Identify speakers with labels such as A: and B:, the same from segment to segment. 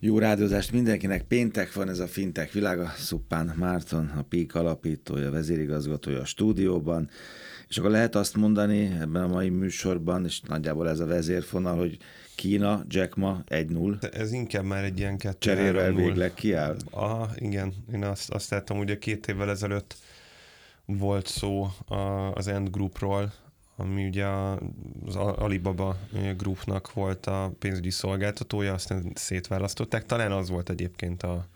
A: Jó rádiózást mindenkinek, péntek van ez a fintek világa, Szuppán Márton, a PIK alapítója, vezérigazgatója a stúdióban, és akkor lehet azt mondani ebben a mai műsorban, és nagyjából ez a vezérfonal, hogy Kína, Jack Ma 1-0.
B: Ez inkább már egy ilyen kettő
A: Cseréről végleg kiáll?
B: Aha, igen. Én azt, azt láttam, hogy a két évvel ezelőtt volt szó az End Groupról, ami ugye az Alibaba Groupnak volt a pénzügyi szolgáltatója, aztán szétválasztották. Talán az volt egyébként a,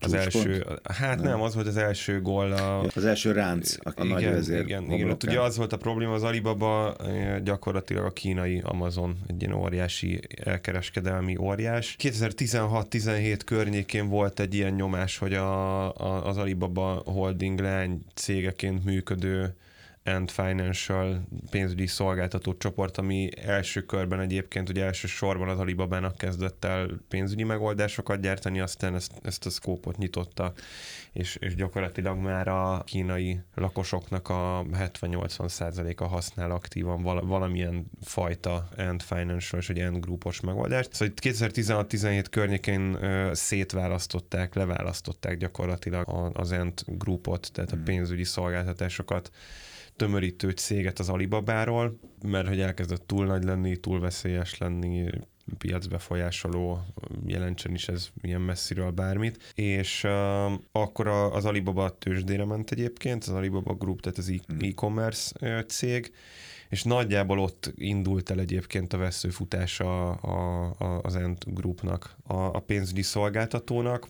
B: az első, hát nem. nem, az volt az első gól. A,
A: az első ránc, a, igen, nagy vezér.
B: Igen, igen, ott ugye az volt a probléma, az Alibaba gyakorlatilag a kínai Amazon, egy ilyen óriási elkereskedelmi óriás. 2016-17 környékén volt egy ilyen nyomás, hogy a, a, az Alibaba holding lány cégeként működő and Financial pénzügyi szolgáltató csoport, ami első körben egyébként, ugye elsősorban az Alibabának kezdett el pénzügyi megoldásokat gyártani, aztán ezt, ezt a szkópot nyitotta, és, és gyakorlatilag már a kínai lakosoknak a 70-80 százaléka használ aktívan val- valamilyen fajta End Financial és egy End Groupos megoldást. Szóval 2016-17 környékén ö, szétválasztották, leválasztották gyakorlatilag az End Groupot, tehát a hmm. pénzügyi szolgáltatásokat tömörítő céget az Alibabáról, mert hogy elkezdett túl nagy lenni, túl veszélyes lenni, piacbefolyásoló, jelentsen is ez ilyen messziről bármit, és uh, akkor a, az Alibaba tőzsdére ment egyébként, az Alibaba Group, tehát az hmm. e-commerce cég, és nagyjából ott indult el egyébként a veszőfutása a, a, az Ent Groupnak, a, a pénzügyi szolgáltatónak,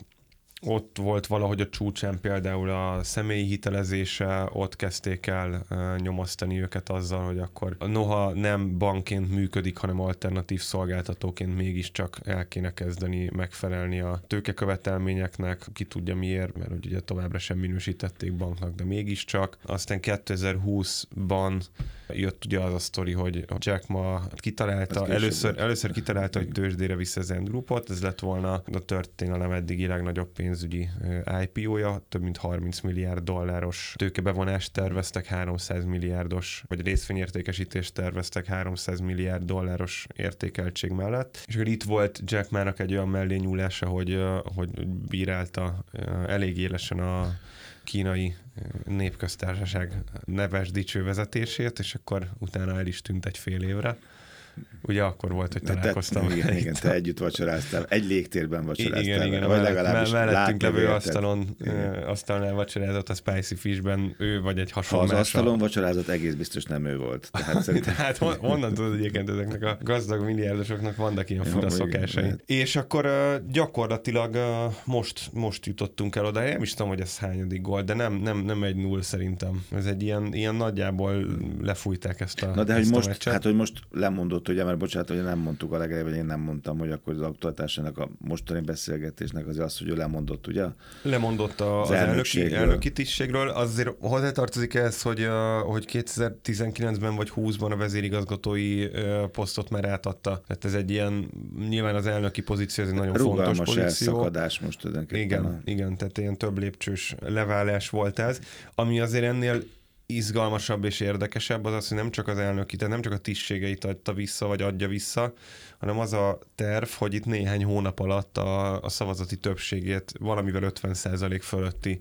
B: ott volt valahogy a csúcsán például a személyi hitelezése, ott kezdték el nyomasztani őket azzal, hogy akkor noha nem bankként működik, hanem alternatív szolgáltatóként mégiscsak el kéne kezdeni megfelelni a tőkekövetelményeknek, ki tudja miért, mert ugye továbbra sem minősítették banknak, de mégiscsak. Aztán 2020-ban jött ugye az a sztori, hogy Jack ma kitalálta, először, először kitalálta, hogy tőzsdére vissza az End Groupot, ez lett volna a történelem eddigi legnagyobb pénzügyi IPO-ja, több mint 30 milliárd dolláros tőkebevonást terveztek, 300 milliárdos, vagy részvényértékesítést terveztek 300 milliárd dolláros értékeltség mellett. És akkor itt volt Jack Mának egy olyan mellényúlása, hogy, hogy bírálta elég élesen a kínai népköztársaság neves dicső vezetését, és akkor utána el is tűnt egy fél évre. Ugye akkor volt, hogy találkoztam.
A: Te, igen, igen, te együtt vacsoráztál, egy légtérben vacsoráztál.
B: Igen, igen, vagy legalábbis mellettünk levő asztalon, asztalnál vacsorázott a Spicy Fishben, ő vagy egy hasonló.
A: Ha az asztalon vacsorázott, egész biztos nem ő volt.
B: Tehát szerintem... hát honnan tudod egyébként ezeknek a gazdag milliárdosoknak vannak ilyen fura szokásai. És akkor gyakorlatilag most, most jutottunk el oda, nem is tudom, hogy ez hányadik gól, de nem, nem, nem egy null szerintem. Ez egy ilyen, ilyen nagyjából lefújták ezt a
A: Na de hogy most, hát hogy most lemondott mondott, ugye, mert bocsánat, hogy nem mondtuk a legelején, hogy én nem mondtam, hogy akkor az aktualitásának a mostani beszélgetésnek az az, hogy ő lemondott, ugye?
B: Lemondott a, az, az elnöki, elnöki tisztségről. Azért hozzátartozik ez, hogy, hogy 2019-ben vagy 20-ban a vezérigazgatói posztot már átadta. Tehát ez egy ilyen, nyilván az elnöki pozíció, ez egy nagyon Rugalmas fontos pozíció.
A: elszakadás most tulajdonképpen.
B: Igen, a... igen, tehát ilyen több lépcsős leválás volt ez, ami azért ennél izgalmasabb és érdekesebb az az, hogy nem csak az elnöki, tehát nem csak a tisztségeit adta vissza, vagy adja vissza, hanem az a terv, hogy itt néhány hónap alatt a, a szavazati többségét valamivel 50% fölötti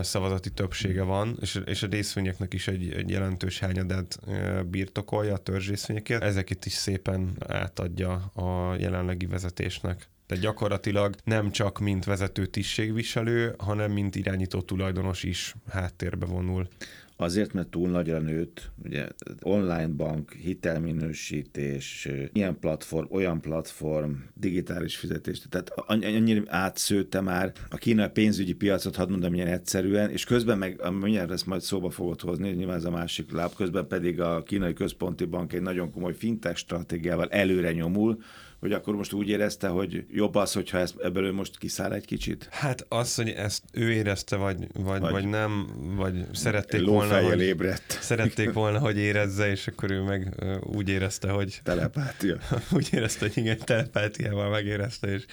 B: szavazati többsége van, és, és a részvényeknek is egy, egy jelentős hányadát birtokolja a törzsészvényekért. Ezeket is szépen átadja a jelenlegi vezetésnek. Tehát gyakorlatilag nem csak mint vezető tisztségviselő, hanem mint irányító tulajdonos is háttérbe vonul.
A: Azért, mert túl nagyra nőtt, ugye online bank, hitelminősítés, ilyen platform, olyan platform, digitális fizetés, tehát annyira átszőtte már a kínai pénzügyi piacot, hadd mondom ilyen egyszerűen, és közben meg, mindjárt ezt majd szóba fogod hozni, nyilván ez a másik láb, közben pedig a kínai központi bank egy nagyon komoly fintech stratégiával előre nyomul, hogy akkor most úgy érezte, hogy jobb az, hogyha ezt, ebből ő most kiszáll egy kicsit?
B: Hát az, hogy ezt ő érezte, vagy, vagy, vagy, vagy nem, vagy szerették volna, hogy,
A: ébredt.
B: szerették volna, hogy érezze, és akkor ő meg úgy érezte, hogy...
A: Telepátia.
B: úgy érezte, hogy igen, telepátiával megérezte, és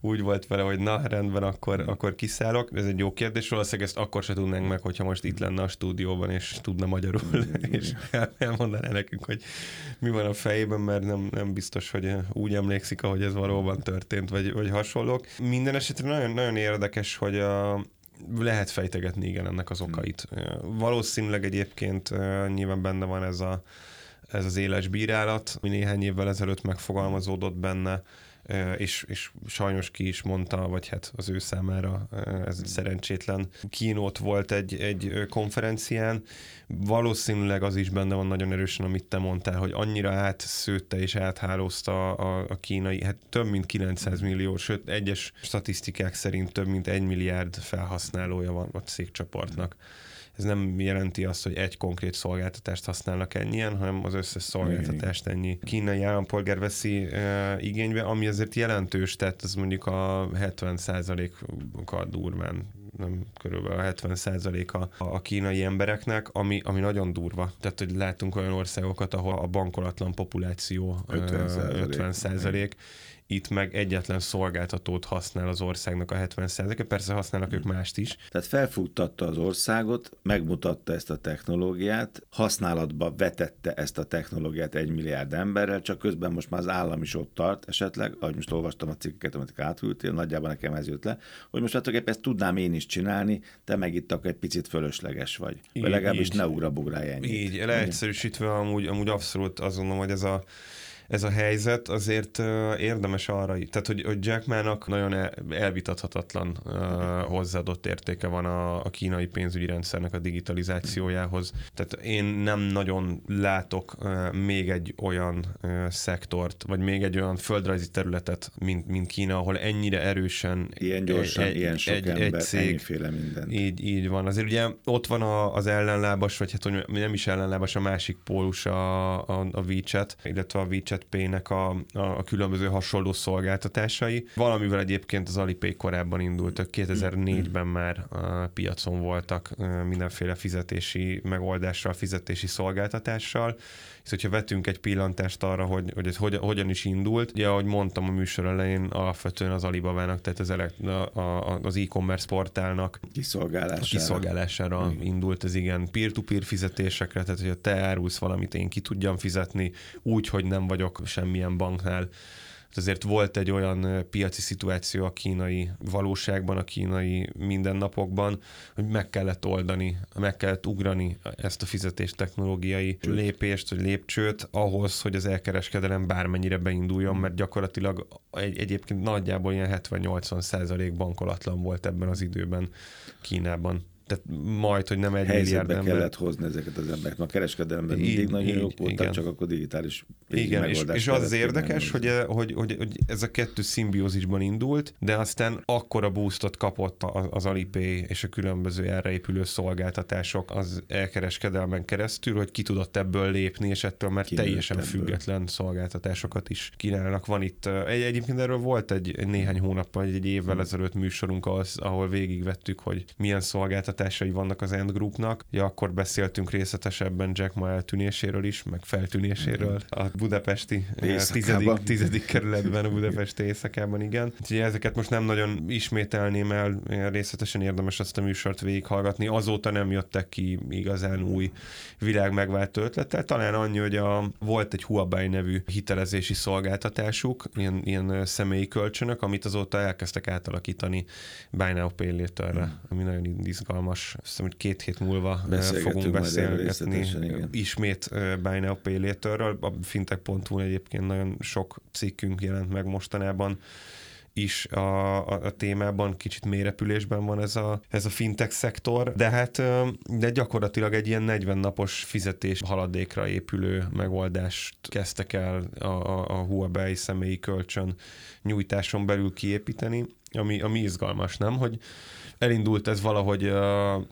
B: úgy volt vele, hogy na, rendben, akkor, akkor kiszállok. Ez egy jó kérdés, valószínűleg ezt akkor se tudnánk meg, hogyha most itt lenne a stúdióban, és tudna magyarul, és elmondaná nekünk, hogy mi van a fejében, mert nem, nem biztos, hogy úgy emlékszem, emlékszik, ahogy ez valóban történt, vagy, vagy hasonlók. Minden esetre nagyon, nagyon érdekes, hogy a, lehet fejtegetni igen ennek az okait. Valószínűleg egyébként nyilván benne van ez, a, ez az éles bírálat, ami néhány évvel ezelőtt megfogalmazódott benne, és, és sajnos ki is mondta, vagy hát az ő számára ez egy szerencsétlen. Kínót volt egy, egy konferencián. Valószínűleg az is benne van nagyon erősen, amit te mondtál, hogy annyira átszőtte és áthálózta a, a kínai, hát több mint 900 millió, sőt egyes statisztikák szerint több mint egy milliárd felhasználója van a cégcsoportnak ez nem jelenti azt, hogy egy konkrét szolgáltatást használnak ennyien, hanem az összes szolgáltatást ennyi kínai állampolgár veszi e, igénybe, ami azért jelentős, tehát ez mondjuk a 70% a durván nem körülbelül a 70 a, a kínai embereknek, ami, ami nagyon durva. Tehát, hogy látunk olyan országokat, ahol a bankolatlan populáció 50 százalék, itt meg egyetlen szolgáltatót használ az országnak a 70%-a, persze használnak ők mást is.
A: Tehát felfuttatta az országot, megmutatta ezt a technológiát, használatba vetette ezt a technológiát egy milliárd emberrel, csak közben most már az állam is ott tart esetleg, ahogy most olvastam a cikkeket, amit átültél, nagyjából nekem ez jött le, hogy most hát ezt tudnám én is csinálni, te meg itt akkor egy picit fölösleges vagy. Így, vagy legalábbis így, ne ugrabugrálj ennyit.
B: Így, leegyszerűsítve amúgy, amúgy abszolút azt gondolom, hogy ez a ez a helyzet, azért érdemes arra, tehát hogy, hogy Jack Ma-nak nagyon el, elvitathatatlan uh, hozzáadott értéke van a, a kínai pénzügyi rendszernek a digitalizációjához. Tehát én nem nagyon látok uh, még egy olyan uh, szektort, vagy még egy olyan földrajzi területet, mint, mint Kína, ahol ennyire erősen
A: ilyen gyorsan, egy, ilyen sok egy, ember, egy cég, ennyiféle minden.
B: Így, így van. Azért ugye ott van a, az ellenlábas, vagy hát hogy nem is ellenlábas, a másik pólus a, a, a WeChat, illetve a WeChat Pay-nek a, a, a különböző hasonló szolgáltatásai. Valamivel egyébként az Alipay korábban indultak, 2004-ben már a piacon voltak mindenféle fizetési megoldással, fizetési szolgáltatással, és hogyha vetünk egy pillantást arra, hogy, hogy ez hogyan, hogyan is indult, ugye ahogy mondtam a műsor elején, alapvetően az Alibaba-nak, tehát az, elekt, a, a, az e-commerce portálnak
A: kiszolgálására,
B: kiszolgálására mm. indult ez igen, peer-to-peer fizetésekre, tehát hogyha te árulsz valamit, én ki tudjam fizetni úgy, hogy nem vagyok semmilyen banknál, azért volt egy olyan piaci szituáció a kínai valóságban, a kínai mindennapokban, hogy meg kellett oldani, meg kellett ugrani ezt a fizetés technológiai lépést, vagy lépcsőt ahhoz, hogy az elkereskedelem bármennyire beinduljon, mert gyakorlatilag egy, egyébként nagyjából ilyen 70-80 százalék bankolatlan volt ebben az időben Kínában tehát majd, hogy nem egy milliárd
A: ember. kellett hozni ezeket az embereket. Ma a kereskedelemben így, mindig nagyon jók voltak, igen. csak akkor digitális
B: Igen, és, és az az érdekes, hogy, hogy, hogy, hogy ez a kettő szimbiózisban indult, de aztán akkora boostot kapott az Alipay és a különböző erre épülő szolgáltatások az elkereskedelmen keresztül, hogy ki tudott ebből lépni, és ettől Kinőtt teljesen ebből. független szolgáltatásokat is kínálnak. Van itt, egy, egyébként erről volt egy, néhány hónappal, egy, egy évvel hmm. ezelőtt műsorunk, az, ahol végigvettük, hogy milyen szolgáltatások hatásai vannak az End Groupnak. Ja, akkor beszéltünk részletesebben Jack Ma eltűnéséről is, meg feltűnéséről a budapesti eh, tizedik, tizedik kerületben, a budapesti éjszakában, igen. Úgyhogy ezeket most nem nagyon ismételném el, részletesen érdemes azt a műsort végighallgatni. Azóta nem jöttek ki igazán új világ megváltó ötlettel. Talán annyi, hogy a, volt egy Huawei nevű hitelezési szolgáltatásuk, ilyen, ilyen eh, személyi kölcsönök, amit azóta elkezdtek átalakítani Buy Now Pay Later-re, ami nagyon izgalmas izgalmas, azt hiszem, hogy két hét múlva fogunk beszélgetni ismét Buy Now Pay Later-ről. A fintech.hu egyébként nagyon sok cikkünk jelent meg mostanában is a, a, a témában, kicsit mélyrepülésben van ez a, ez a fintech szektor, de hát de gyakorlatilag egy ilyen 40 napos fizetés haladékra épülő megoldást kezdtek el a, a, a Huawei személyi kölcsön nyújtáson belül kiépíteni, ami, ami izgalmas, nem? Hogy elindult ez valahogy, uh,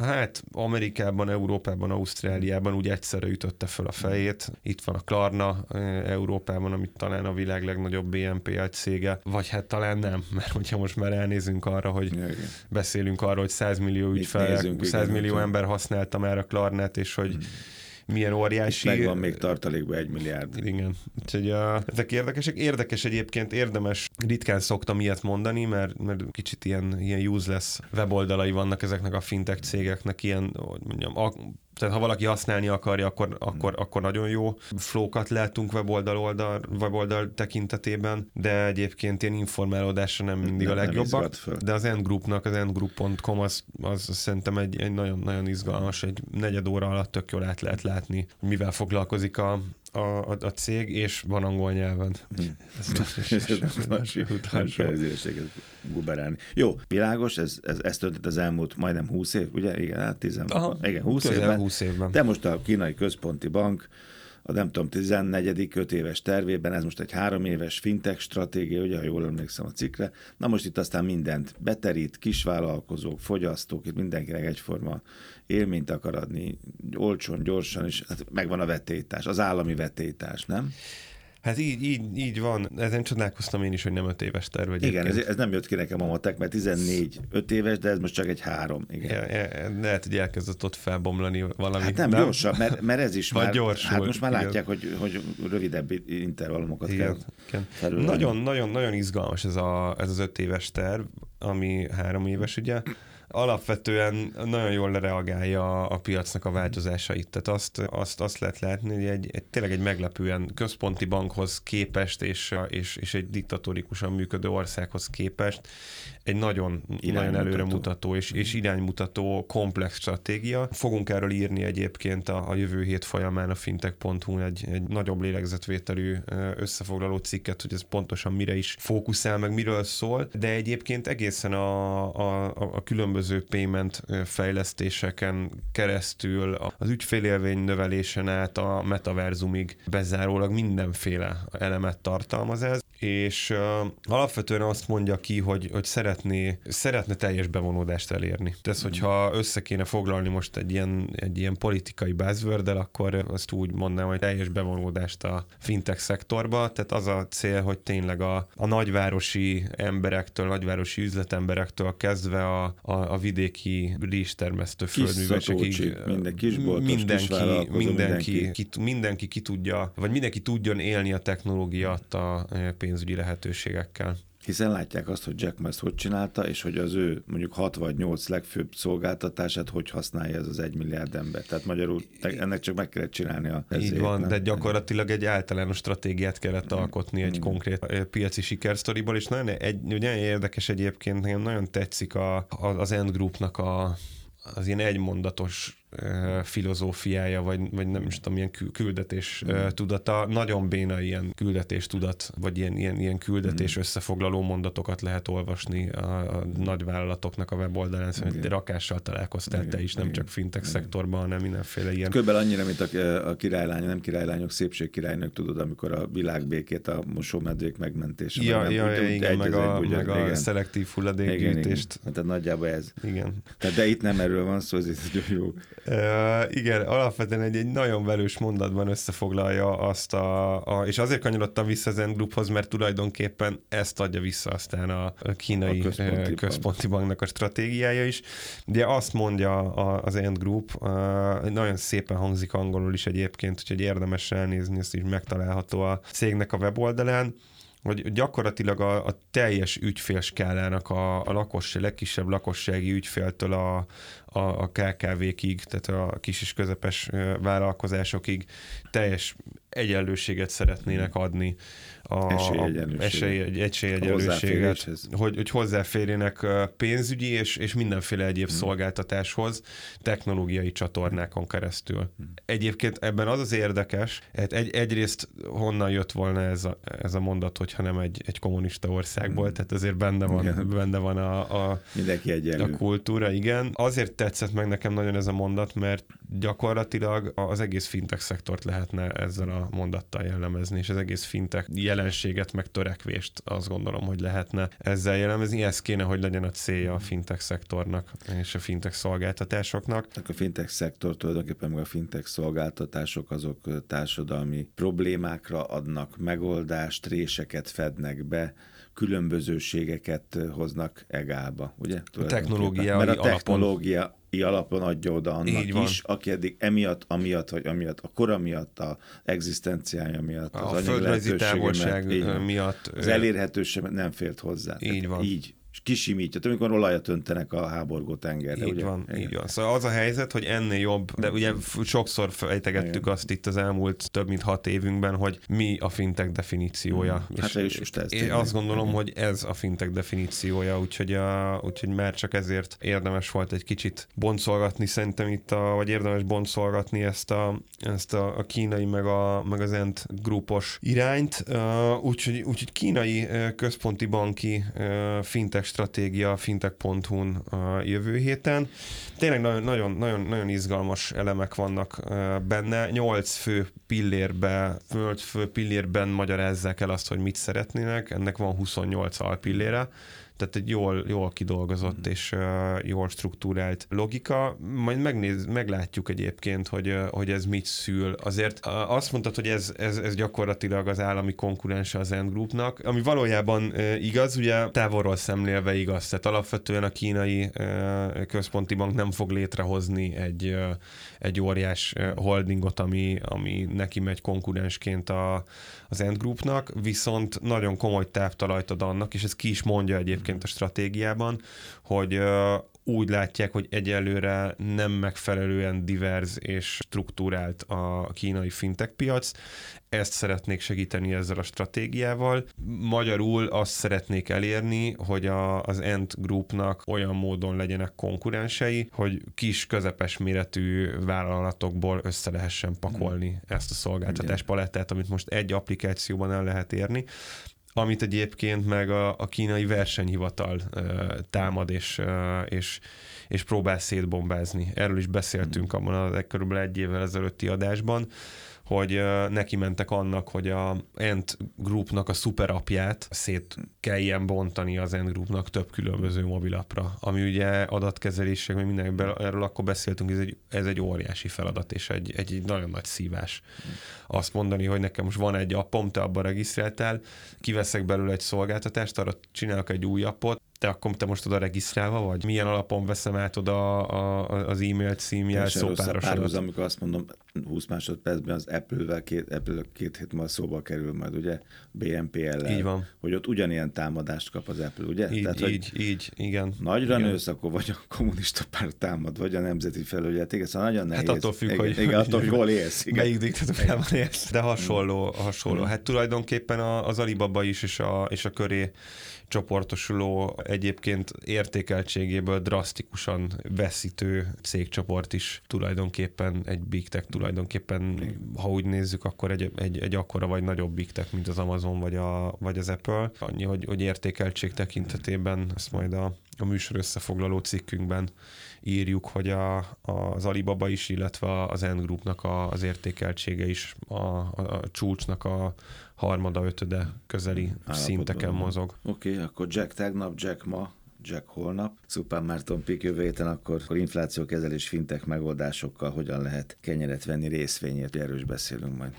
B: hát Amerikában, Európában, Ausztráliában úgy egyszerre ütötte föl a fejét. Itt van a Klarna uh, Európában, amit talán a világ legnagyobb BNPL cége, vagy hát talán nem, mert hogyha most már elnézünk arra, hogy igen. beszélünk arról, hogy 100 millió ügyfel, 100 millió ember használta már a Klarnet, és hogy hmm milyen óriási...
A: Itt megvan még tartalékban egy milliárd.
B: Igen. Úgyhogy a, ezek érdekesek. Érdekes egyébként, érdemes, ritkán szoktam ilyet mondani, mert, mert kicsit ilyen, ilyen useless weboldalai vannak ezeknek a fintech cégeknek, ilyen, hogy mondjam, a, Tehát ha valaki használni akarja, akkor, akkor, akkor nagyon jó flókat látunk weboldal, oldal, weboldal tekintetében, de egyébként ilyen informálódásra nem mindig nem, a legjobbak. De az endgroupnak, az endgroup.com az, az szerintem egy, egy nagyon, nagyon izgalmas, egy negyed óra alatt tök jól át lehet látni, mivel foglalkozik a, a, a, a cég, és van angol nyelven.
A: guberálni. Jó, világos, ez, ez, ez történt az elmúlt majdnem 20 év, ugye? Igen, hát 10, Aha, igen 20 évben.
B: 20 évben.
A: De most a kínai központi bank a nem tudom, 14. 5 éves tervében, ez most egy három éves fintech stratégia, ugye, ha jól emlékszem a cikkre. Na most itt aztán mindent beterít, kisvállalkozók, fogyasztók, itt mindenkinek egyforma élményt akar adni, olcsón, gyorsan, és hát megvan a vetétás, az állami vetétás, nem?
B: Hát így, így, így van. Ezen csodálkoztam én is, hogy nem öt éves terv
A: Igen, ez, ez, nem jött ki nekem a matek, mert 14 öt éves, de ez most csak egy három. Igen. Ja,
B: ja, lehet, hogy elkezdett ott felbomlani valami.
A: Hát nem, nem? gyorsan, mert, mert ez is már, gyorsul. Hát most már igen. látják, hogy, hogy rövidebb intervallumokat igen, kell
B: igen. Nagyon, nagyon, nagyon izgalmas ez, a, ez az öt éves terv, ami három éves, ugye alapvetően nagyon jól reagálja a piacnak a változásait. Tehát azt, azt, azt lehet látni, hogy egy, egy, tényleg egy meglepően központi bankhoz képest és, és, és egy diktatórikusan működő országhoz képest egy nagyon, nagyon előremutató és, és iránymutató komplex stratégia. Fogunk erről írni egyébként a, a jövő hét folyamán a fintech.hu egy, egy nagyobb lélegzetvételű összefoglaló cikket, hogy ez pontosan mire is fókuszál, meg miről szól, de egyébként egészen a, a, a különböző payment fejlesztéseken keresztül az ügyfélélvény növelésen át a metaverzumig bezárólag mindenféle elemet tartalmaz ez, és uh, alapvetően azt mondja ki, hogy, hogy szeretné, szeretne teljes bevonódást elérni. Tehát, hogyha össze kéne foglalni most egy ilyen, egy ilyen politikai buzzword akkor azt úgy mondanám, hogy teljes bevonódást a fintech szektorba, tehát az a cél, hogy tényleg a, a nagyvárosi emberektől, nagyvárosi üzletemberektől kezdve a, a, a vidéki rizstermesztő földművesekig
A: minden kisboltos,
B: mindenki, mindenki, mindenki, ki, mindenki ki tudja, vagy mindenki tudjon élni a technológia a pénzügyi lehetőségekkel.
A: Hiszen látják azt, hogy Jack Ma ezt hogy csinálta, és hogy az ő mondjuk 6 vagy 8 legfőbb szolgáltatását hogy használja ez az egy milliárd ember. Tehát magyarul ennek csak meg kellett csinálni a
B: ezért, Így van, nem? de gyakorlatilag egy általános stratégiát kellett alkotni egy mm. konkrét piaci sikersztoriból, és nagyon, egy, nagyon érdekes egyébként, nekem nagyon tetszik a, a, az End Groupnak a, az ilyen egymondatos filozófiája, vagy, vagy nem is tudom, ilyen küldetés mm. tudata. Nagyon béna ilyen küldetés tudat, vagy ilyen, ilyen, ilyen küldetés mm. összefoglaló mondatokat lehet olvasni a, a nagyvállalatoknak a weboldalán. Szóval okay. rakással találkoztál Igen. te is, nem Igen. csak fintech Igen. szektorban, hanem mindenféle ilyen.
A: Körülbelül annyira, mint a, a királylány, nem királylányok, szépségkirálynök, tudod, amikor a világbékét, a mosómedvék megmentése.
B: Ja, meg, ja, nem, ja, igen, meg a, meg a igen. szelektív hulladékgyűjtést.
A: Hát nagyjából ez.
B: Igen.
A: Tehát, de itt nem erről van szó, ez jó
B: Uh, igen, alapvetően egy, egy nagyon velős mondatban összefoglalja azt a, a és azért kanyarodtam vissza az Endgrouphoz, mert tulajdonképpen ezt adja vissza aztán a, kínai a központi, központi banknak a stratégiája is. Ugye azt mondja a, az Endgroup, uh, nagyon szépen hangzik angolul is egyébként, úgyhogy érdemes elnézni, ezt is megtalálható a cégnek a weboldalán, hogy gyakorlatilag a, a teljes ügyfélskálának a, a lakosság, legkisebb lakossági ügyféltől a, a, a KKV-kig, tehát a kis és közepes vállalkozásokig teljes egyenlőséget szeretnének adni a esélyegyenlőséget, hogy, hogy hozzáférjenek pénzügyi és, és mindenféle egyéb hmm. szolgáltatáshoz technológiai csatornákon keresztül. Hmm. Egyébként ebben az az érdekes, hát egy, egyrészt honnan jött volna ez a, ez a mondat, hogyha nem egy, egy kommunista országból, hmm. tehát azért benne van, igen. benne van a, a,
A: Mindenki
B: a kultúra, igen. Azért tetszett meg nekem nagyon ez a mondat, mert gyakorlatilag az egész fintech szektort lehetne ezzel a mondattal jellemezni, és az egész fintech jelenséget, meg törekvést azt gondolom, hogy lehetne ezzel jellemezni. Ez kéne, hogy legyen a célja a fintech szektornak és a fintech szolgáltatásoknak.
A: A fintech szektor tulajdonképpen meg a fintech szolgáltatások azok társadalmi problémákra adnak megoldást, réseket fednek be, különbözőségeket hoznak egálba, ugye?
B: A technológia
A: Mert a technológia alapon adja oda annak Így van. is, aki eddig emiatt, amiatt, vagy amiatt, a kora miatt, a egzisztenciája miatt,
B: az a földrajzi távolság miatt,
A: az elérhetőség nem félt hozzá.
B: Így van.
A: Így és kisimítja. Tudom, amikor olajat öntenek a háborgó tengerre.
B: Így
A: ugye?
B: van,
A: Igen.
B: így van. Szóval az a helyzet, hogy ennél jobb, de ugye sokszor fejtegettük
A: Igen.
B: azt itt az elmúlt több mint hat évünkben, hogy mi a fintech definíciója.
A: Mm. Hát végülis most ez
B: én azt gondolom,
A: Igen.
B: hogy ez a fintech definíciója, úgyhogy, a, úgyhogy már csak ezért érdemes volt egy kicsit boncolgatni szerintem itt, a, vagy érdemes boncolgatni ezt a, ezt a, a kínai meg, a, meg az Ent grupos irányt. Uh, úgyhogy, úgyhogy kínai uh, központi banki uh, fintech stratégia fintech.hu-n uh, jövő héten. Tényleg nagyon, nagyon, nagyon, nagyon izgalmas elemek vannak benne. Nyolc fő pillérbe, nyolc fő pillérben magyarázzák el azt, hogy mit szeretnének. Ennek van 28 alpillére tehát egy jól, jól kidolgozott és uh, jól struktúrált logika. Majd megnéz, meglátjuk egyébként, hogy, uh, hogy ez mit szül. Azért uh, azt mondtad, hogy ez, ez, ez gyakorlatilag az állami konkurense az End Groupnak, ami valójában uh, igaz, ugye távolról szemlélve igaz. Tehát alapvetően a kínai uh, központi bank nem fog létrehozni egy, uh, egy óriás uh, holdingot, ami, ami neki megy konkurensként a, az End Groupnak, viszont nagyon komoly táptalajt ad annak, és ez ki is mondja egyébként a stratégiában, hogy úgy látják, hogy egyelőre nem megfelelően diverz és struktúrált a kínai fintech piac. Ezt szeretnék segíteni ezzel a stratégiával. Magyarul azt szeretnék elérni, hogy a, az Ent Groupnak olyan módon legyenek konkurensei, hogy kis, közepes méretű vállalatokból össze lehessen pakolni ezt a szolgáltatás palettát, amit most egy applikációban el lehet érni amit egyébként meg a, a kínai versenyhivatal ö, támad és, ö, és, és próbál szétbombázni. Erről is beszéltünk abban a körülbelül egy évvel ezelőtti adásban, hogy neki mentek annak, hogy a Ent Groupnak a szuperapját szét kelljen bontani az Ent Groupnak több különböző mobilapra, ami ugye adatkezelések, meg mindenben erről akkor beszéltünk, ez egy, ez egy óriási feladat, és egy, egy, egy nagyon nagy szívás. Azt mondani, hogy nekem most van egy appom, te abban regisztráltál, kiveszek belőle egy szolgáltatást, arra csinálok egy új appot, te akkor te most oda regisztrálva vagy? Milyen alapon veszem át oda a, a, az e-mail címjel szópárosodat?
A: Amikor azt mondom, 20 másodpercben az Apple-vel két, Apple két hét múlva szóba kerül majd, ugye, BNPL-lel.
B: Így van.
A: Hogy ott ugyanilyen támadást kap az Apple, ugye?
B: Így,
A: Tehát,
B: így, így, igen.
A: Nagyra
B: igen.
A: nősz, akkor vagy a kommunista párt támad, vagy a nemzeti felügyet. Igen, szóval nagyon nehéz.
B: Hát attól függ,
A: igen,
B: hogy,
A: igen, attól, hogy hol élsz. Igen.
B: Melyik diktatúrában élsz. De hasonló, hasonló. Hát tulajdonképpen a- az Alibaba is és a, és a köré csoportosuló egyébként értékeltségéből drasztikusan veszítő cégcsoport is tulajdonképpen egy big tech, tulajdonképpen, ha úgy nézzük, akkor egy, egy, egy akkora vagy nagyobb big tech, mint az Amazon vagy, a, vagy az Apple. Annyi, hogy, hogy értékeltség tekintetében ezt majd a, a műsor összefoglaló cikkünkben írjuk, hogy a, az Alibaba is, illetve az End Groupnak a, az értékeltsége is a, a, a csúcsnak a harmada, ötöde közeli
A: Állapotban
B: szinteken
A: van.
B: mozog.
A: Oké, okay, akkor Jack tegnap, Jack ma, Jack holnap. Szupán Márton Pik jövő héten akkor, akkor inflációkezelés fintek megoldásokkal hogyan lehet kenyeret venni részvényért, erről is beszélünk majd.